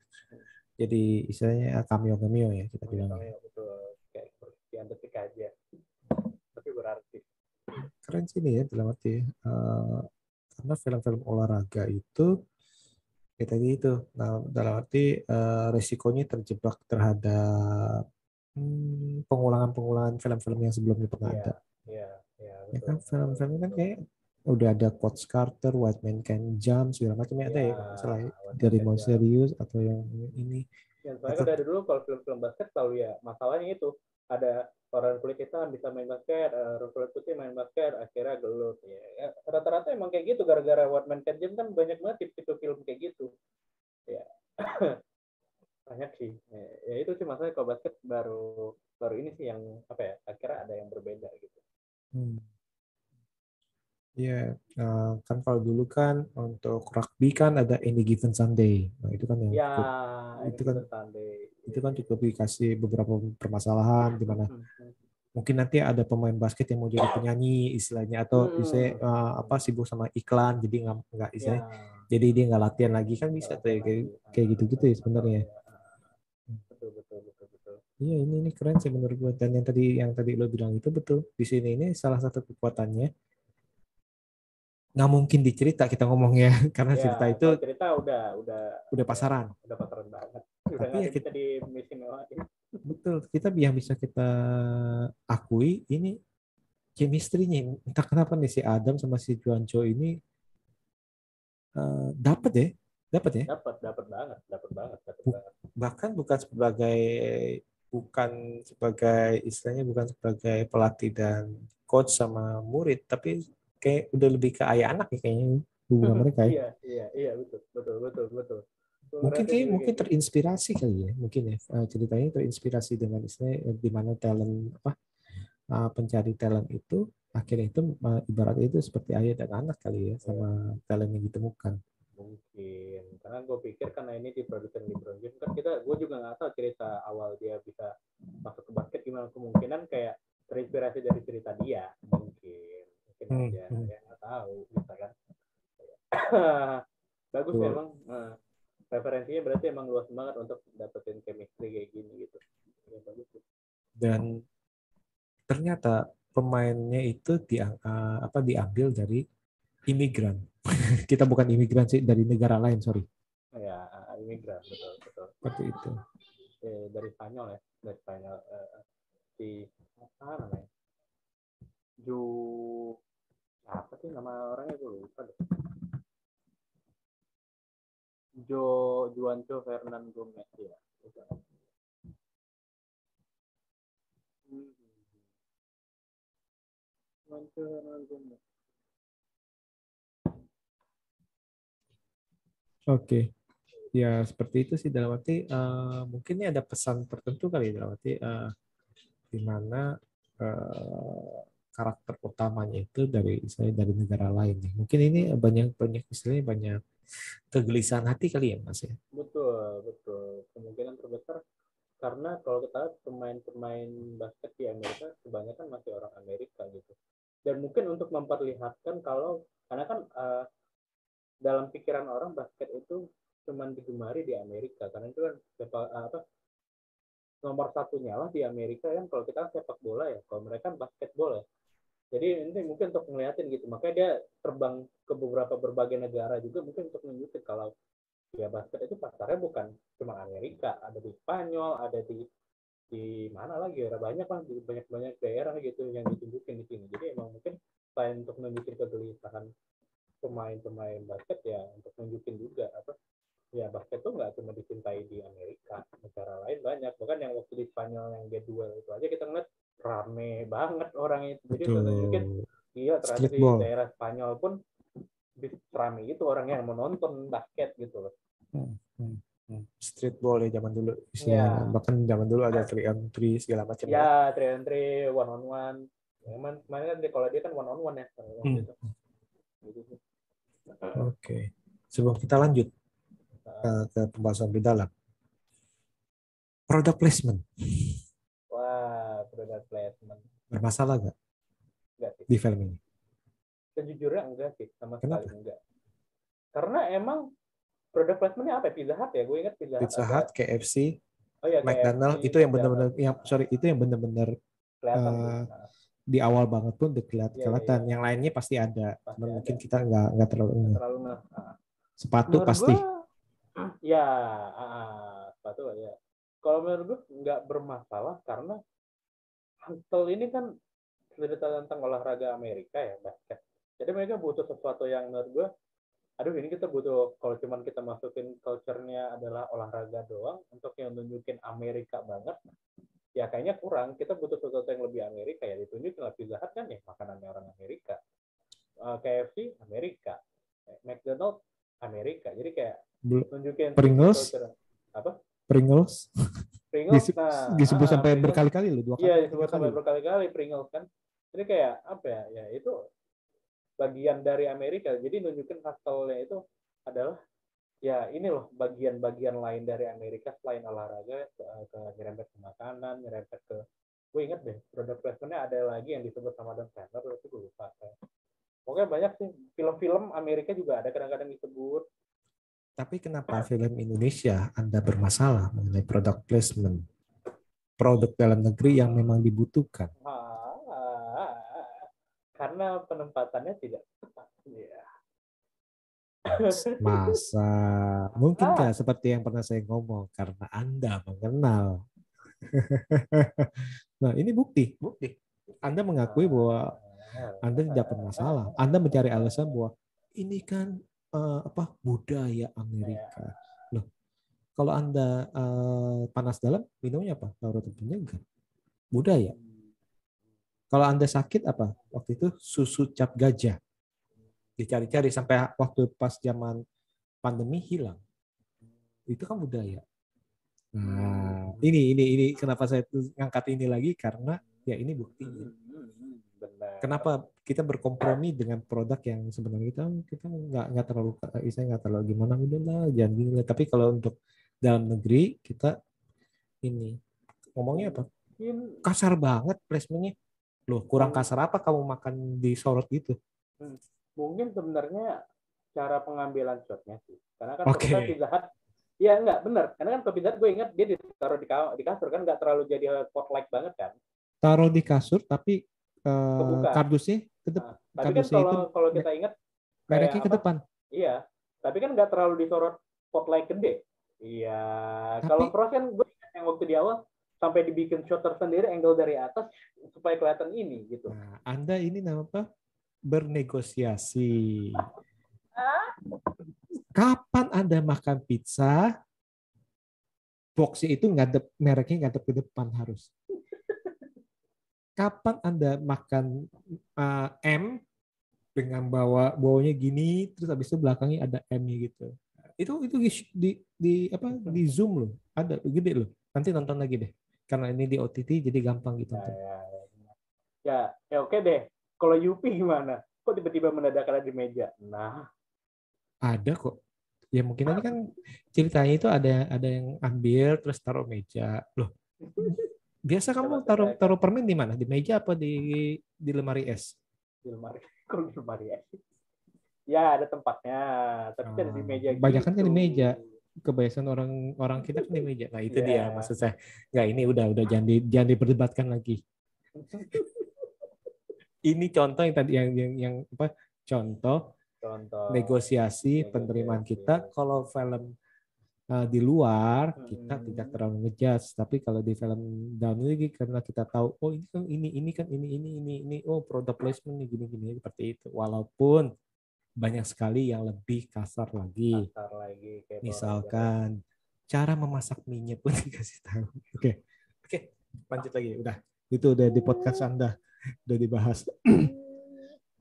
jadi istilahnya cameo-cameo ya kita bilang. Misalnya betul kayak seperti Undertaker aja. Tapi berarti. Keren sih ini ya dalam arti eh, karena film-film olahraga itu ya tadi itu nah, dalam arti eh, resikonya terjebak terhadap hmm, pengulangan-pengulangan film-film yang sebelumnya pernah Iya, ada. iya, iya. Ya betul. kan film-film kan kayak udah ada Coach Carter, White Man Can Jump segala macam ya ada ya kalau salah ya. White dari mau serius atau yang ini Ya, soalnya kan dari dulu kalau film-film basket selalu ya masalahnya itu ada orang kulit hitam bisa main basket, eh, orang kulit putih main basket, akhirnya gelut. Ya, ya, rata-rata emang kayak gitu gara-gara What Man Can Jump kan banyak banget tipe-tipe film kayak gitu. Ya. [coughs] banyak sih. Ya, ya itu sih masalahnya kalau basket baru baru ini sih yang apa ya? Akhirnya ada yang berbeda gitu. Hmm. Iya, eh, kan kalau dulu kan untuk rugby kan ada Any Given Sunday. Nah, itu kan yang Ya, cukup, itu kan- Sunday. itu kan cukup dikasih beberapa permasalahan di mana [laughs] mungkin nanti ada pemain basket yang mau jadi penyanyi istilahnya atau Hmm. istilahnya eh, apa sibuk sama iklan jadi nggak nggak istilahnya Ya. jadi dia nggak latihan lagi kan bisa tuh ya, kayak kayak gitu-gitu ya sebenarnya. Betul, betul, betul, betul. Iya ini ini keren sih menurut gue dan yang tadi yang tadi lo bilang itu betul di sini ini salah satu kekuatannya nggak mungkin dicerita kita ngomongnya [laughs] karena Ya, cerita itu cerita udah udah udah pasaran udah pasaran banget. Udah Tapi ya kita- di misi mewahin. [laughs] betul kita yang bisa kita akui ini chemistry-nya entah kenapa nih si Adam sama si Juancho ini eh, dapat ya dapat ya Dapat, dapat banget, dapat banget, dapat banget. bahkan bukan sebagai bukan sebagai istilahnya bukan sebagai pelatih dan coach sama murid tapi kayak udah lebih ke ayah anak ya kayaknya hubungan mereka ya. Iya, iya, iya, betul, betul, betul, betul. mungkin juga mungkin terinspirasi kali ya mungkin ya Eh, ceritanya terinspirasi dengan istilahnya eh, di mana talent apa eh, pencari talent itu akhirnya itu ibaratnya itu seperti ayah dan anak kali ya sama talent yang ditemukan. Mungkin karena gue pikir karena ini diproduksi LeBron James kan kita gue juga nggak tahu cerita awal dia bisa masuk ke basket gimana kemungkinan kayak terinspirasi dari cerita dia mungkin mungkin Hmm, aja hmm. ya nggak tahu bisa kan. [coughs] Bagus Betul. memang Nah, referensinya berarti emang luas banget untuk dapetin chemistry kayak gini gitu. Ya, bagus sih. dan ternyata pemainnya itu di, eh, apa diambil dari imigran. [laughs] Kita bukan imigran sih dari negara lain sorry. Ya imigran betul betul. Seperti itu. Eh, dari Spanyol ya dari Spanyol eh, si apa namanya? Ju apa sih nama orangnya gue lupa deh Jo Juancho Fernan Gomez ya itu. Hmm. Juancho Fernan Gomez Oke. Ya, seperti itu sih dalam arti eh, mungkin ini ada pesan tertentu kali ya dalam arti eh, di mana eh, karakter utamanya itu dari saya dari negara lain. Mungkin ini banyak banyak istilahnya banyak kegelisahan hati kali ya Mas ya. Betul, betul. Kemungkinan terbesar karena kalau kita lihat pemain-pemain basket di Amerika kebanyakan masih orang Amerika gitu. Dan mungkin untuk memperlihatkan kalau karena kan eh, dalam pikiran orang basket itu cuman digemari di Amerika karena itu kan sepak, apa nomor satunya lah di Amerika kan kalau kita sepak bola ya kalau mereka kan basketball ya jadi ini mungkin untuk ngeliatin gitu. Makanya dia terbang ke beberapa berbagai negara juga mungkin untuk nunjukin kalau ya basket itu pasarnya bukan cuma Amerika ada di Spanyol ada di di mana lagi ya banyak lah di banyak banyak daerah gitu yang ditunjukin di sini. Jadi emang mungkin selain untuk nunjukin kegelisahan pemain-pemain basket ya untuk nunjukin juga apa ya basket tuh nggak cuma dicintai di Amerika negara lain banyak. Bahkan yang waktu di Spanyol yang dia duel itu aja kita ngeliat rame banget orang itu jadi untuk nunjukin iya ternyata di daerah Spanyol pun rame itu orang yang mau nonton basket gitu loh Streetball ya zaman dulu istilahnya. Ya. Bahkan zaman dulu ada 3 on 3 segala macam. ya. ya three on three one on one Emang kemarin kan kalau dia kan one on one ya Hmm. gitu. Oke. Sebelum kita lanjut eh, ke pembahasan lebih dalam. Product placement placement. bermasalah nggak Enggak sih. di film ini? Sejujurnya enggak sih, sama Kenapa? sekali enggak. karena emang produk placementnya apa? Pizza Hut ya gue ingat Pizza Hut Pizza Hut, KFC, oh ya McDonald KFC, itu yang benar-benar yang sorry itu yang benar-benar eh, di awal banget pun udah kelihatan. Iya, iya, kelihatan. Yang lainnya pasti ada. Pasti Cuman ada. mungkin kita nggak nggak terlalu ngeh. terlalu nah, sepatu Menurut pasti. gua, [clears throat] ya ah, sepatu ya kalau menurut gue nggak bermasalah karena Huntel ini kan cerita tentang olahraga Amerika ya basket jadi mereka butuh sesuatu yang menurut gue aduh ini kita butuh kalau cuman kita masukin culture-nya adalah olahraga doang untuk yang nunjukin Amerika banget ya kayaknya kurang. Kita butuh sesuatu yang lebih Amerika ya ditunjukin lah. Pizza Hut kan ya makanannya orang Amerika. Eh, KFC Amerika. Eh, McDonald Amerika. Jadi kayak nunjukin Pringles? apa? Pringles [laughs] Pringles Disebut- nah disebut ah, sampai berkali-kali loh dua kali. Iya, disebut sampai berkali-kali Pringles kan. Jadi kayak apa ya? Ya itu bagian dari Amerika. Jadi nunjukin hustle-nya itu adalah ya ini loh bagian-bagian lain dari Amerika selain olahraga ke, ke nyerempet ke makanan, nyerempet ke gue inget deh produk placement-nya ada lagi yang disebut sama Adam Sandler tapi gue lupa. Pokoknya banyak sih film-film Amerika juga ada kadang-kadang disebut. Tapi kenapa film Indonesia Anda bermasalah mengenai product placement? Produk dalam negeri yang memang dibutuhkan. Ah, [laughs] karena penempatannya tidak tepat. Ya. [laughs] Masa Ah. mungkinkah seperti yang pernah saya ngomong karena Anda mengenal. [laughs] nah, ini bukti, bukti. Anda mengakui bahwa Anda tidak bermasalah. Anda mencari alasan bahwa ini kan eh, apa budaya Amerika. Loh, kalau Anda eh, panas dalam, minumnya apa? Larutan penyegar. Budaya. Kalau Anda sakit apa? Waktu itu susu cap gajah. Dicari-cari sampai waktu pas zaman pandemi hilang. Itu kan budaya. Nah, ini ini ini kenapa saya tuh ngangkat ini lagi karena ya ini buktinya. Kenapa kita berkompromi dengan produk yang sebenarnya kita kita nggak nggak terlalu saya nggak terlalu gimana udahlah jangan gini lah. Tapi kalau untuk dalam negeri kita ini ngomongnya apa? Mungkin Kasar banget placementnya. Loh, kurang kasar apa kamu makan di sorot gitu? mungkin sebenarnya cara pengambilan shotnya sih karena kan Oke. ketika Pizza Hut ya enggak benar karena kan Pizza Hut gue ingat dia ditaruh di, di kasur kan nggak terlalu jadi spotlight banget kan Taruh di kasur tapi eh, Kebuka. kardusnya tetap Nah, tapi kan kalau itu kalau kita ingat mereknya ke apa? depan. iya tapi kan nggak terlalu disorot spotlight gede iya Tapi- kalau cross kan gue ingat yang waktu di awal sampai dibikin shot tersendiri angle dari atas supaya kelihatan ini gitu Nah, Anda ini nama apa? Bernegosiasi. Kapan Anda makan pizza, boxnya itu ngadep mereknya ngadep ke depan harus. Kapan Anda makan uh, M dengan bawa bawanya gini, terus habis itu belakangnya ada M-nya gitu. Itu itu di, di, di apa di zoom loh, ada gede loh. Nanti nonton lagi deh, karena ini di OTT jadi gampang gitu. ya ya ya, ya, ya oke deh kalau Yupi gimana kok tiba-tiba mendadak ada di meja nah Ada kok. Ya mungkin ini kan ceritanya itu ada ada yang ambil terus taruh meja. Loh. [laughs] Biasa kamu taruh taruh permen di mana? Di meja apa di di lemari es? di lemari [laughs] kalau di lemari ya ya ada tempatnya tapi kan di Ah, meja kebanyakan kan di gitu. meja. Kebiasaan orang orang kita kan di meja. Nah, itu dia Iya. maksud saya. Enggak, ini udah udah jangan di, jangan diperdebatkan lagi. [laughs] Ini contoh yang tadi yang yang, yang apa? Contoh contoh negosiasi negosiasi. penerimaan kita kalau film uh, di luar kita Hmm. tidak terlalu ngejudge. Tapi kalau di film dalam negeri karena kita tahu oh ini kan ini ini kan ini ini ini ini oh product placement nih gini gini seperti itu. Walaupun banyak sekali yang lebih kasar lagi. Kasar lagi kayak misalkan cara memasak minyak pun [laughs] dikasih tahu. Oke oke lanjut lagi. Udah itu udah di podcast anda. Udah dibahas. [clears throat]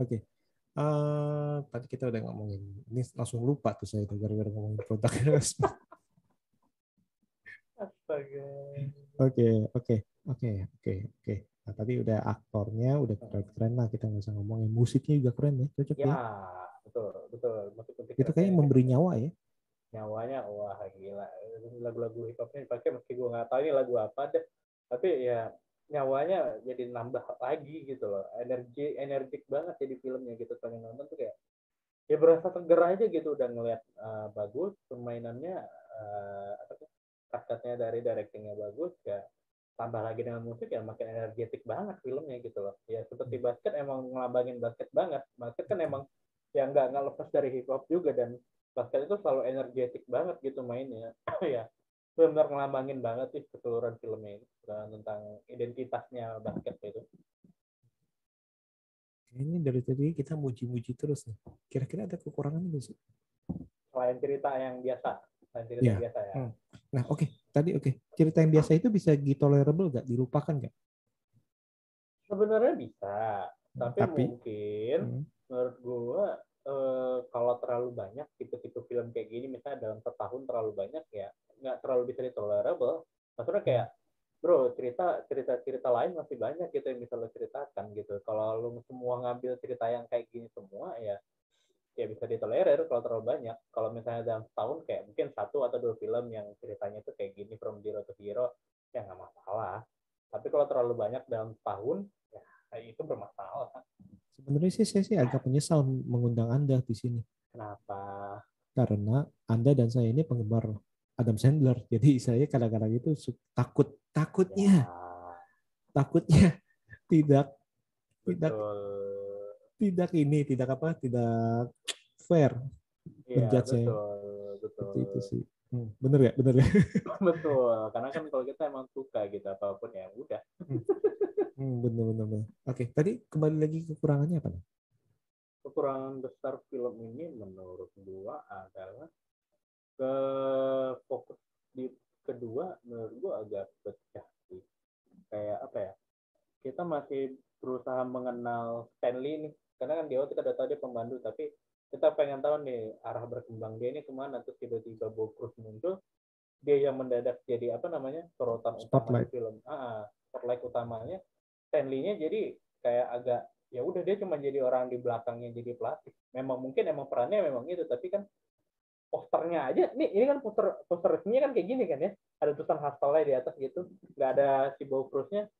Oke Eh, tadi kita udah ngomongin ini langsung lupa tuh saya gara-gara ngomongin produk. [laughs] astaga. Oke, oke, oke, oke, oke. Nah, tadi udah aktornya, udah keren-keren lah kita nggak usah ngomongin. Musiknya juga keren ya, cocok ya. ya. betul betul. Musik musik Itu kayaknya memberi nyawa ya. nyawanya wah gila. Lagu-lagu hip hopnya dipakai meski gue nggak tahu ini lagu apa deh. Tapi ya nyawanya jadi nambah lagi gitu loh. Energi energik banget jadi filmnya gitu. Pengen nonton tuh kayak ya berasa seger aja gitu. Udah ngeliat eh, bagus permainannya eh, apa tuh cutnya dari directingnya bagus ya tambah lagi dengan musik ya makin energetik banget filmnya gitu loh. Ya seperti basket emang ngelambangin basket banget. Basket kan emang ya nggak nggak lepas dari hip hop juga dan basket itu selalu energetik banget gitu mainnya. [clears throat] Ya benar ngelambangin banget sih keseluruhan filmnya ini tentang identitasnya basket itu. Ini dari tadi kita muji-muji terus nih. Kira-kira ada kekurangan nggak sih? selain cerita yang biasa cerita Iya. biasa ya Hmm. Nah, oke. Tadi oke. Cerita yang biasa itu bisa tolerable nggak? Dilupakan nggak? sebenarnya bisa tapi, Tapi? mungkin Hmm. menurut gua eh, kalau terlalu banyak tipe-tipe film kayak gini misalnya dalam setahun terlalu banyak ya nggak terlalu bisa ditolerable maksudnya kayak bro cerita cerita cerita lain masih banyak gitu yang bisa lo ceritakan gitu kalau lu semua ngambil cerita yang kayak gini semua ya ya bisa ditolerir kalau terlalu banyak. Kalau misalnya dalam setahun kayak mungkin satu atau dua film yang ceritanya tuh kayak gini from zero to hero ya nggak masalah. Tapi kalau terlalu banyak dalam setahun ya itu bermasalah. Sebenarnya sih saya sih agak menyesal mengundang Anda di sini. Kenapa? Karena Anda dan saya ini penggemar Adam Sandler. Jadi saya kadang-kadang itu takut takutnya. Ya, takutnya [laughs] tidak tidak betul. tidak ini tidak apa tidak fair Iya, saya. betul, betul. seperti itu sih. Hmm, bener ya bener ya. [laughs] [laughs] betul. Karena kan kalau kita emang suka gitu apa pun ya udah. Hmm, bener bener. bener. Oke tadi kembali lagi kekurangannya apa? nih? Kekurangan besar film ini menurut gua adalah ke fokus di kedua menurut gua agak pecah sih. Kayak apa ya? Kita masih berusaha mengenal Stanley nih. Karena kan di awal kita udah tahu dia pembantu, tapi kita pengen tahu nih arah berkembang dia ini ke mana. Terus tiba-tiba Bob muncul, dia yang mendadak jadi apa namanya sorotan utama di film. Ah, ah, spotlight utamanya Stanley-nya jadi kayak agak ya udah dia cuma jadi orang di belakangnya jadi pelatih. Memang mungkin emang perannya memang itu, tapi kan posternya aja nih ini kan poster poster resminya kan kayak gini kan ya ada tulisan hustle di atas gitu nggak ada si Bob Cruz-nya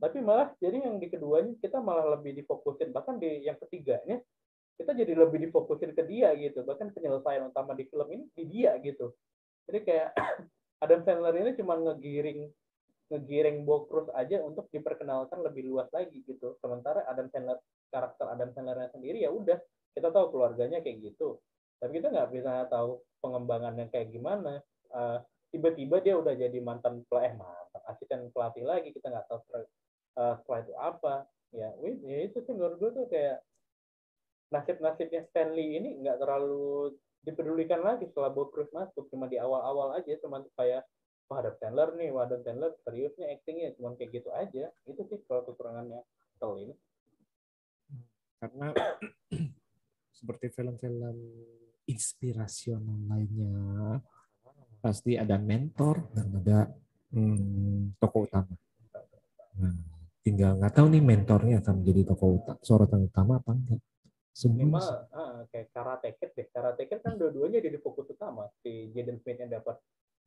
tapi malah jadi yang di keduanya kita malah lebih difokusin bahkan di yang ketiganya kita jadi lebih difokusin ke dia gitu. Bahkan penyelesaian utama di film ini di dia gitu. Jadi kayak [clears throat] Adam Sandler ini cuma ngegiring ngegiring Bob Cruz aja untuk diperkenalkan lebih luas lagi gitu. Sementara Adam Sandler karakter Adam Sandlernya sendiri ya udah kita tahu keluarganya kayak gitu. Tapi kita nggak bisa tahu pengembangannya kayak gimana. Eh, tiba-tiba dia udah jadi mantan pelatih eh, mantan asisten pelatih lagi kita nggak tahu eh, setelah itu apa ya ya itu sih menurut gue tuh kayak nasib-nasibnya Stanley ini nggak terlalu dipedulikan lagi setelah Bob Cruz masuk cuma di awal-awal aja cuma kayak wah Adam Sandler nih wah Adam Sandler seriusnya actingnya cuma kayak gitu aja. Itu sih kalau kekurangannya kalau ini. Karena [clears throat] seperti film-film inspirasional lainnya pasti ada mentor dan ada hmm, tokoh utama. Nah, tinggal nggak tahu nih mentornya akan menjadi tokoh utama, sorotan utama apa enggak. minimal Semua ah, kayak Karate Kid deh Karate Kid kan dua-duanya jadi fokus utama si Jaden Smith yang dapat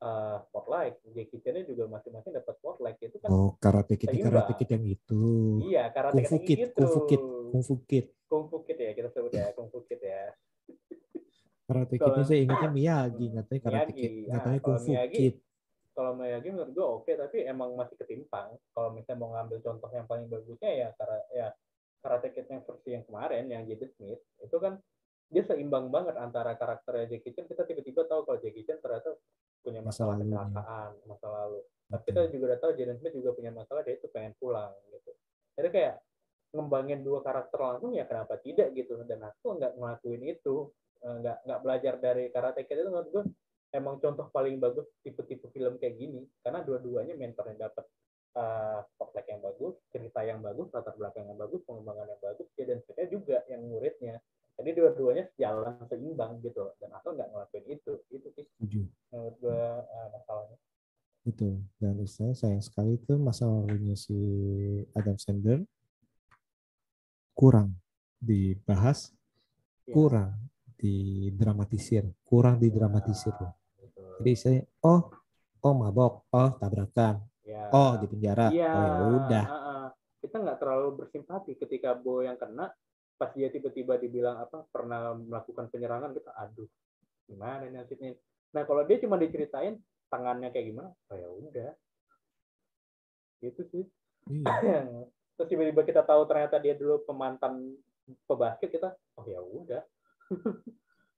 eh, spotlight Jackie Chan juga masing-masing dapat spotlight itu kan oh karate kid karate kid yang itu. iya Karate Kung Fu Kid Kid, gitu Kung Fu Kid, Kung Fu Kid. Kung Fu Kid ya kita sebut ya Kung Fu Kid ya Karate Kalau- Kidnya saya ingatnya Miyagi, katanya Karate Miyagi. Kid, Ah, katanya Kung Fu Miyagi, Kid. Kalau Miyagi menurut gue oke tapi emang masih ketimpang. Kalau misalnya mau ngambil contoh yang paling bagusnya ya karena ya Karate Kid yang versi yang kemarin yang Jaden Smith itu kan dia seimbang banget antara karakternya Jackie Chan. Kita tiba-tiba tahu kalau Jackie Chan ternyata punya Masa masalah lalunya. kecelakaan masa lalu. Tapi kita juga udah tahu Jaden Smith juga punya masalah dia itu pengen pulang gitu. Jadi kayak ngembangin dua karakter langsung ya kenapa tidak gitu. Dan aku nggak ngelakuin itu. Eh, nggak nggak belajar dari Karate Kid itu menurut gue emang contoh paling bagus tipe-tipe film kayak gini karena dua-duanya mentornya dapat uh, spotlight yang bagus cerita yang bagus latar belakang yang bagus pengembangan yang bagus ya dan sebenarnya juga yang muridnya jadi dua-duanya sejalan seimbang gitu dan aku nggak ngelakuin itu itu sih Setuju. menurut gue uh, masalahnya Itu. Dan istilahnya sayang sekali itu masa lalunya si Adam Sandler kurang dibahas, Ya, kurang didramatisir, kurang didramatisir. loh. Jadi saya, oh, oh mabok, oh tabrakan, ya. oh di penjara, Iya, oh ya udah. kita nggak terlalu bersimpati ketika Bo yang kena pas dia tiba-tiba dibilang apa pernah melakukan penyerangan kita aduh gimana nih nasibnya? Nah kalau dia cuma diceritain tangannya kayak gimana oh ya udah. Gitu sih. Iya. [clears throat] terus tiba-tiba kita tahu ternyata dia dulu pemantan pebasket kita oh ya udah. [laughs]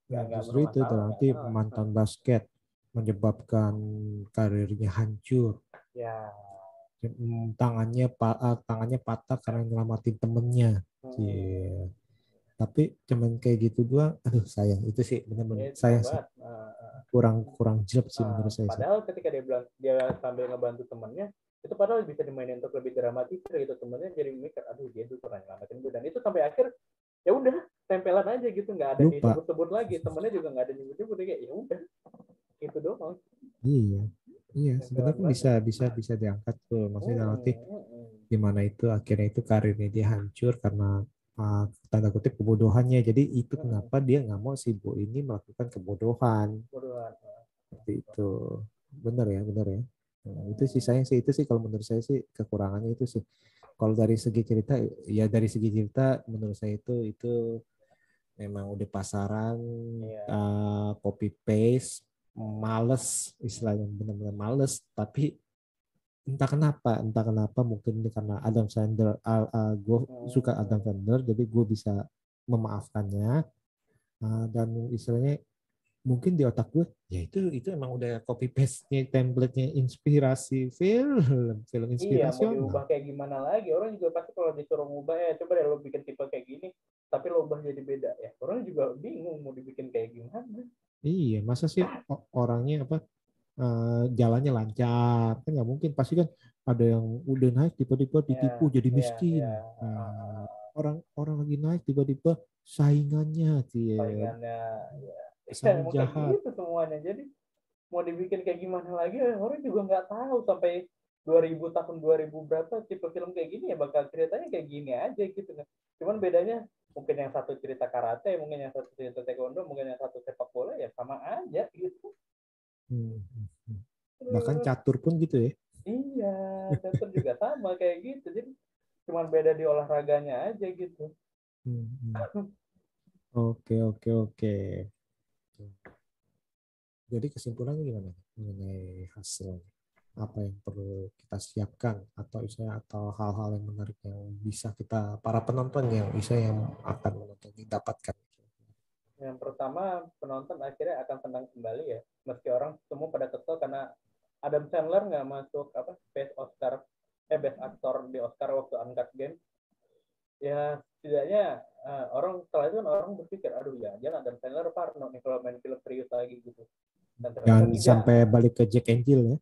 Ya, justru itu bermasalah, nanti nggak mantan basket menyebabkan karirnya hancur. ya Hmm, tangannya ah, tangannya patah karena nyelamatin temennya. hmm, Iya. Tapi cuman kayak gitu doang. Aduh sayang itu sih benar-benar itu sayang sih. Nah, nah. kurang kurang jelek sih Ah, menurut saya. sih. padahal ketika dia bilang dia sambil ngebantu temennya itu padahal bisa dimainin untuk lebih dramatis gitu temennya jadi mikir aduh dia tuh pernah nyelamatin gue dan itu sampai akhir ya udah tempelan aja gitu nggak ada disebut-sebut lagi temennya juga nggak ada nyebut-nyebut kayak ya udah gitu doang Iya. Iya, sebenarnya kan bisa bisa bisa diangkat tuh. Maksudnya dalam arti Hmm, hmm, di mana itu akhirnya itu karirnya dia hancur karena ah, tanda kutip kebodohannya. Jadi itu Hmm. kenapa dia nggak mau si Bo ini melakukan kebodohan bodohan. seperti itu. Benar ya, benar ya. Nah, itu sih sayang sih itu sih kalau menurut saya sih kekurangannya itu sih. Kalau dari segi cerita ya dari segi cerita menurut saya itu itu memang udah pasaran Iya. ah, copy paste males istilahnya benar-benar males tapi entah kenapa entah kenapa mungkin ini karena Adam Sandler gue Hmm. suka Adam Sandler jadi gue bisa memaafkannya Ah, dan istilahnya mungkin di otak gue ya itu itu emang udah copy paste nya template-nya inspirasi film film Iya, mau diubah kayak gimana lagi? Orang juga pasti kalau disuruh ngubah ya coba deh lo bikin tipe kayak gini, tapi lo ubah jadi beda ya. Orang juga bingung mau dibikin. Iya, masa sih orangnya apa eh, jalannya lancar kan nggak mungkin pasti kan ada yang udah naik tiba-tiba ditipu jadi Iya, miskin. iya. Nah, orang orang lagi naik tiba-tiba saingannya sih Saingannya ya. Ya, kayak jahat. gitu semuanya. Jadi mau dibikin kayak gimana lagi orang juga nggak tahu sampai 2000 tahun 2000 berapa tipe film kayak gini ya bakal ceritanya kayak gini aja gitu kan. Cuman bedanya mungkin yang satu cerita karate, mungkin yang satu cerita taekwondo, mungkin yang satu sepak bola ya sama aja gitu. Hmm, hmm, hmm. bahkan catur pun gitu ya. Iya, catur juga sama kayak gitu. Jadi cuman beda di olahraganya aja gitu. Hmm, hmm. [laughs] Oke oke oke. Jadi kesimpulannya gimana mengenai hasil? Apa yang perlu kita siapkan atau misalnya atau hal-hal yang menarik yang bisa kita para penonton yang bisa yang akan menonton didapatkan? Yang pertama penonton akhirnya akan senang kembali ya. Meski orang semua pada kesel karena Adam Sandler nggak masuk apa best Oscar eh best aktor di Oscar waktu Uncut Game. Ya setidaknya eh, orang setelah itu kan orang berpikir aduh ya jangan Adam Sandler parno nih kalau main film serius lagi gitu. Dan sampai balik ke Jack Jill ya.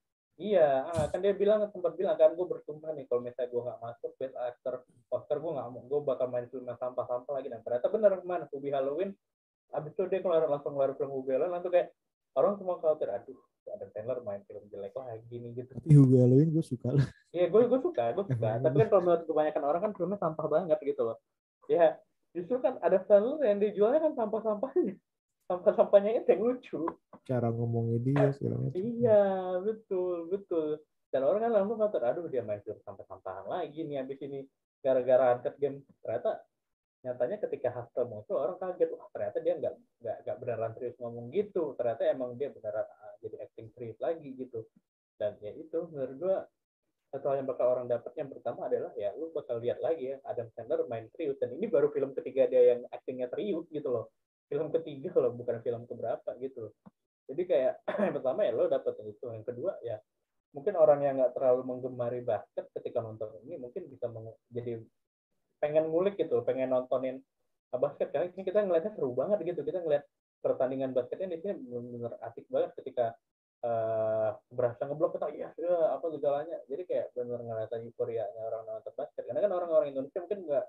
Iya, ah, kan dia bilang sempat bilang kan gue bersumpah nih kalau misalnya gue nggak masuk best actor Oscar gue nggak mau, gue bakal main film yang sampah-sampah lagi. Dan ternyata bener ke mana Hubie Halloween, abis itu dia keluar langsung keluar film Hubie Halloween, langsung kayak orang semua khawatir, aduh ada Taylor main film jelek lagi gini gitu. Hugo Halloween gue suka lah. Iya, gue gue suka, gue suka. Tapi kan kalau menurut kebanyakan orang kan filmnya sampah banget gitu loh. Ya, justru kan ada Taylor yang dijualnya kan sampah-sampahnya. Sampah-sampahnya itu yang lucu. Cara ngomongnya dia segala macam. Iya, betul, betul. Dan orang kan langsung kata, aduh dia main film sampah-sampahan lagi nih habis ini gara-gara angkat game. Ternyata nyatanya ketika Hustle muncul orang kaget, wah ternyata dia nggak nggak nggak beneran serius ngomong gitu. Ternyata emang dia beneran ah, jadi acting serius lagi gitu. Dan ya itu menurut gua satu hal yang bakal orang dapat yang pertama adalah ya lu bakal lihat lagi ya Adam Sandler main serius dan ini baru film ketiga dia yang actingnya serius gitu loh film ketiga loh bukan film keberapa gitu. Jadi kayak [clears throat] yang pertama ya lo dapet itu yang kedua ya mungkin orang yang nggak terlalu menggemari basket ketika nonton ini mungkin bisa jadi pengen ngulik gitu pengen nontonin uh, basket. Karena ini kita ngeliatnya seru banget gitu kita ngeliat pertandingan basketnya di sini benar-benar asik banget ketika uh, berasa ngeblok kita iya, apa gejalanya. Jadi kayak benar ngeliatin euforianya orang nonton basket. Karena kan orang-orang Indonesia mungkin nggak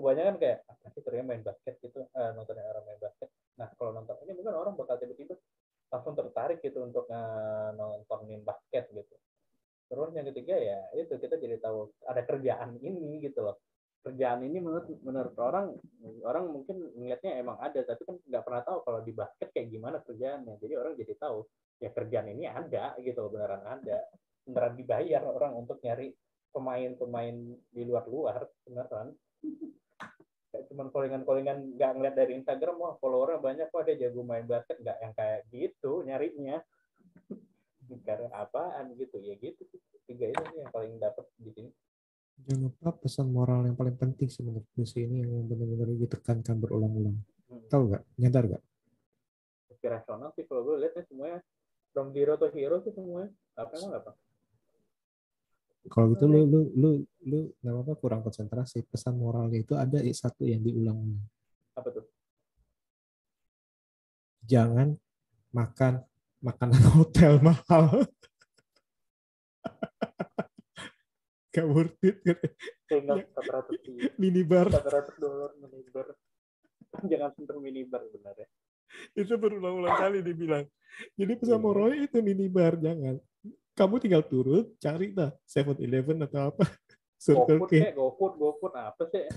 kebanyakan kayak apa sih ternyata main basket gitu eh, nontonnya orang main basket. Nah kalau nonton ini mungkin orang bakal tiba-tiba langsung tertarik gitu untuk eh, nontonin basket gitu. Terus yang ketiga ya itu kita jadi tahu ada kerjaan ini gitu loh. Kerjaan ini menurut menurut orang orang mungkin melihatnya emang ada tapi kan nggak pernah tahu kalau di basket kayak gimana kerjaannya. Jadi orang jadi tahu ya kerjaan ini ada gitu loh beneran ada. Beneran dibayar orang untuk nyari pemain-pemain di luar-luar. beneran Kayak cuman callingan-callingan nggak ngeliat dari Instagram wah followernya banyak wah dia jago main basket nggak yang kayak gitu nyarinya [laughs] karena apaan gitu ya gitu tiga itu sih yang paling dapat di sini Jangan lupa pesan moral yang paling penting sih menurut gue sih ini yang benar-benar ditekankan berulang-ulang. Hmm. Tahu nggak? Nyadar nggak? inspirasional sih kalau gue lihatnya semuanya from zero to hero sih semuanya apa emang apa Kalau gitu lu lu lu lu nggak apa-apa kurang konsentrasi. Pesan moralnya itu ada satu yang diulang-ulang. Apa tuh Jangan makan makanan [laughs] hotel mahal. [laughs] Gak worth it. tinggal 400 sih Minibar 400 dolar minibar jangan sentuh minibar benar ya itu berulang-ulang kali dibilang. Jadi pesan Iya. moralnya itu minibar jangan. Kamu tinggal turun cari dah 7-Eleven atau apa. [laughs] Circle K. kayak GoFood GoFood apa sih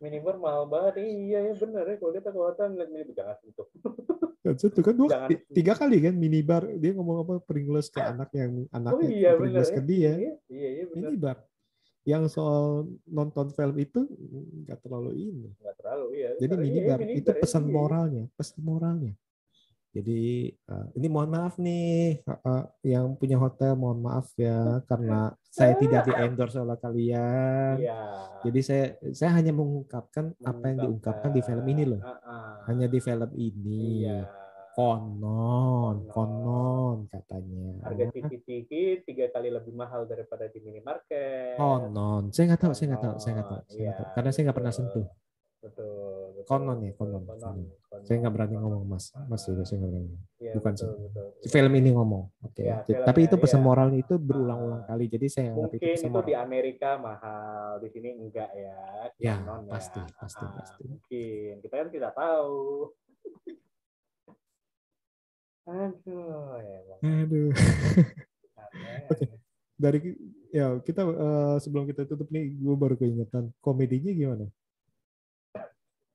minibar mahal banget. Iya ya bener ya. Kalau kita ke hotel ngeliat minibar. Jangan itu kan dua, Jangan. tiga kali kan minibar. Dia ngomong apa? Pringles ke anak yang oh anaknya iya bener Pringles ya. ke dia. Iya iya, iya bener. Minibar. Yang soal nonton film itu nggak terlalu ini. Nggak terlalu iya. Jadi bener. Iya, minibar iya, itu ya, pesan iya, iya. moralnya pesan moralnya. Jadi eh, ini mohon maaf nih eh, yang punya hotel mohon maaf ya karena saya tidak di endorse oleh kalian. Iya. Jadi saya saya hanya mengungkapkan apa yang diungkapkan di film ini loh. Ah-ah. hanya di film ini. Iya. Konon Konon. konon katanya. Harga TV tiga kali lebih mahal daripada di minimarket. Konon. Saya nggak tahu saya nggak tahu saya nggak tahu, saya nggak iya, tahu. karena saya nggak pernah sentuh betul, betul Konon ya, konon, konon, konon. konon. saya nggak berani ngomong mas mas itu saya nggak berani Iya, bukan betul, sih. betul. film ini ngomong oke Ya, Jadi- filmnya, tapi itu pesan iya. moralnya itu berulang-ulang Ah. kali jadi saya anggap itu pesan itu di Amerika mahal di sini enggak ya Ya, konon pasti, ya. pasti, Ah, pasti. mungkin kita kan tidak tahu [laughs] aduh emang aduh. Oke. dari ya kita eh, sebelum kita tutup nih gue baru keingetan komedinya gimana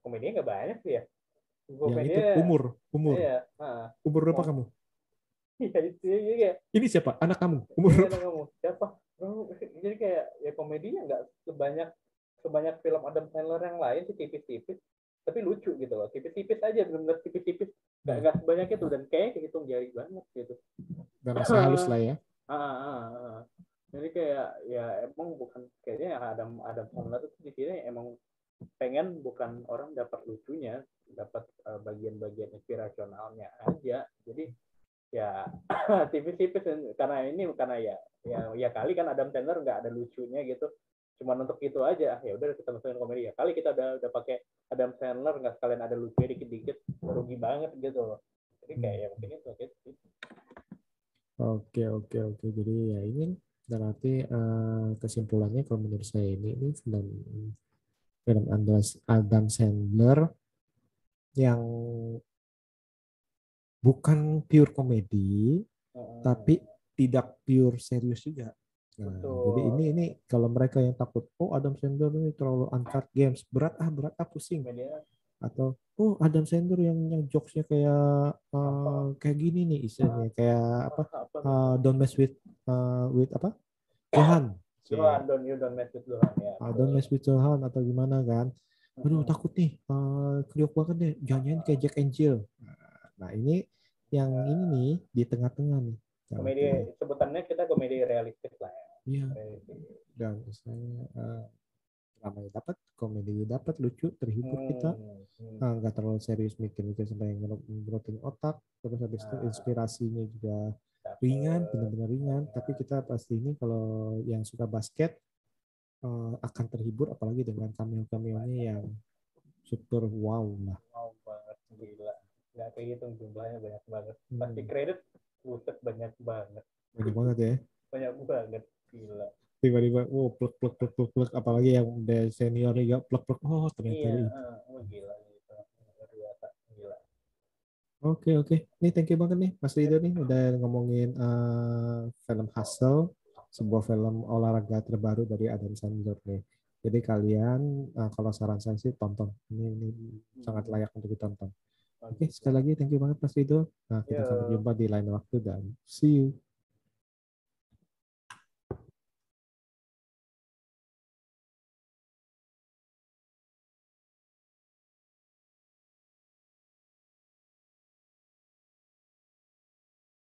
komedinya nggak banyak sih ya. Yang itu umur umur. Iya ah. umur berapa Oh. kamu? Iya itu iya kayak ini siapa? Anak kamu? Umur Iya, berapa anak kamu. Siapa? Jadi kayak ya komedinya nggak sebanyak sebanyak film Adam Sandler yang lain sih tipis-tipis. Tapi lucu gitu loh tipis-tipis aja benar-benar tipis-tipis. Nggak nggak sebanyak itu dan kayaknya kehitung jari banget gitu. Dan masih halus lah ya. Ah, ah, ah, ah. jadi kayak ya emang bukan kayaknya yang Adam Adam Sandler itu di sini emang pengen bukan orang dapat lucunya dapat eh, bagian-bagian inspirasionalnya aja. Jadi ya [clears throat] tipis-tipis karena ini karena ya ya ya kali kan Adam Sandler nggak ada lucunya gitu. Cuman untuk itu aja ya udah kita masukin komedi. Ya kali kita udah udah pakai Adam Sandler nggak sekalian ada lucunya dikit-dikit rugi banget gitu jadi kayak ya mungkin itu gitu. Oke oke oke. Jadi ya ini berarti eh, kesimpulannya kalau menurut saya ini ini film film Adam Sandler yang bukan pure komedi Heeh. tapi tidak pure serius juga. Nah, Betul. jadi ini ini kalau mereka yang takut oh Adam Sandler ini terlalu uncut games berat ah berat ah pusing. Media. Atau oh Adam Sandler yang yang jokesnya kayak eh, kayak gini nih istilahnya kayak apa apa? Uh, don't mess with uh, with apa? [coughs] Johan Doan, don't you don't mess with Doan ya. Ah, don't mess with Johan atau gimana kan aduh Mm-mm. takut nih uh, kriuk banget deh jangan kayak Jack and Jill nah ini yang ini nih di tengah-tengah nih komedi sebutannya kita komedi realistis lah ya. Iya, dan saya uh, dramanya dapat, komedi dapat, lucu, terhibur kita. Hmm, hmm. Ah, nggak terlalu serius mikir-mikir sampai ngerotin otak. Terus habis itu Ah. inspirasinya juga. Ringan, benar-benar ringan. Tapi kita pasti ini kalau yang suka basket eh, akan terhibur, apalagi dengan cameo-cameonya yang super wow lah. Wow banget gila. Nggak kehitung jumlahnya banyak banget. Hmm. Pasti kredit buset banyak banget. Banyak banget ya. Banyak banget gila. Tiba-tiba, wow, plek plek plek plek plek. Apalagi yang udah senior juga plek plek. Oh ternyata Iya, ini. eh, oh, gila gitu. Oke oke, nih thank you banget nih Mas Rido nih udah ngomongin eh, film Hustle, sebuah film olahraga terbaru dari Adam Sandler nih. Jadi kalian eh, kalau saran saya sih tonton, ini, ini sangat layak untuk ditonton. Oke sekali lagi thank you banget Mas Rido. Nah kita Yo. sampai jumpa di lain waktu dan see you.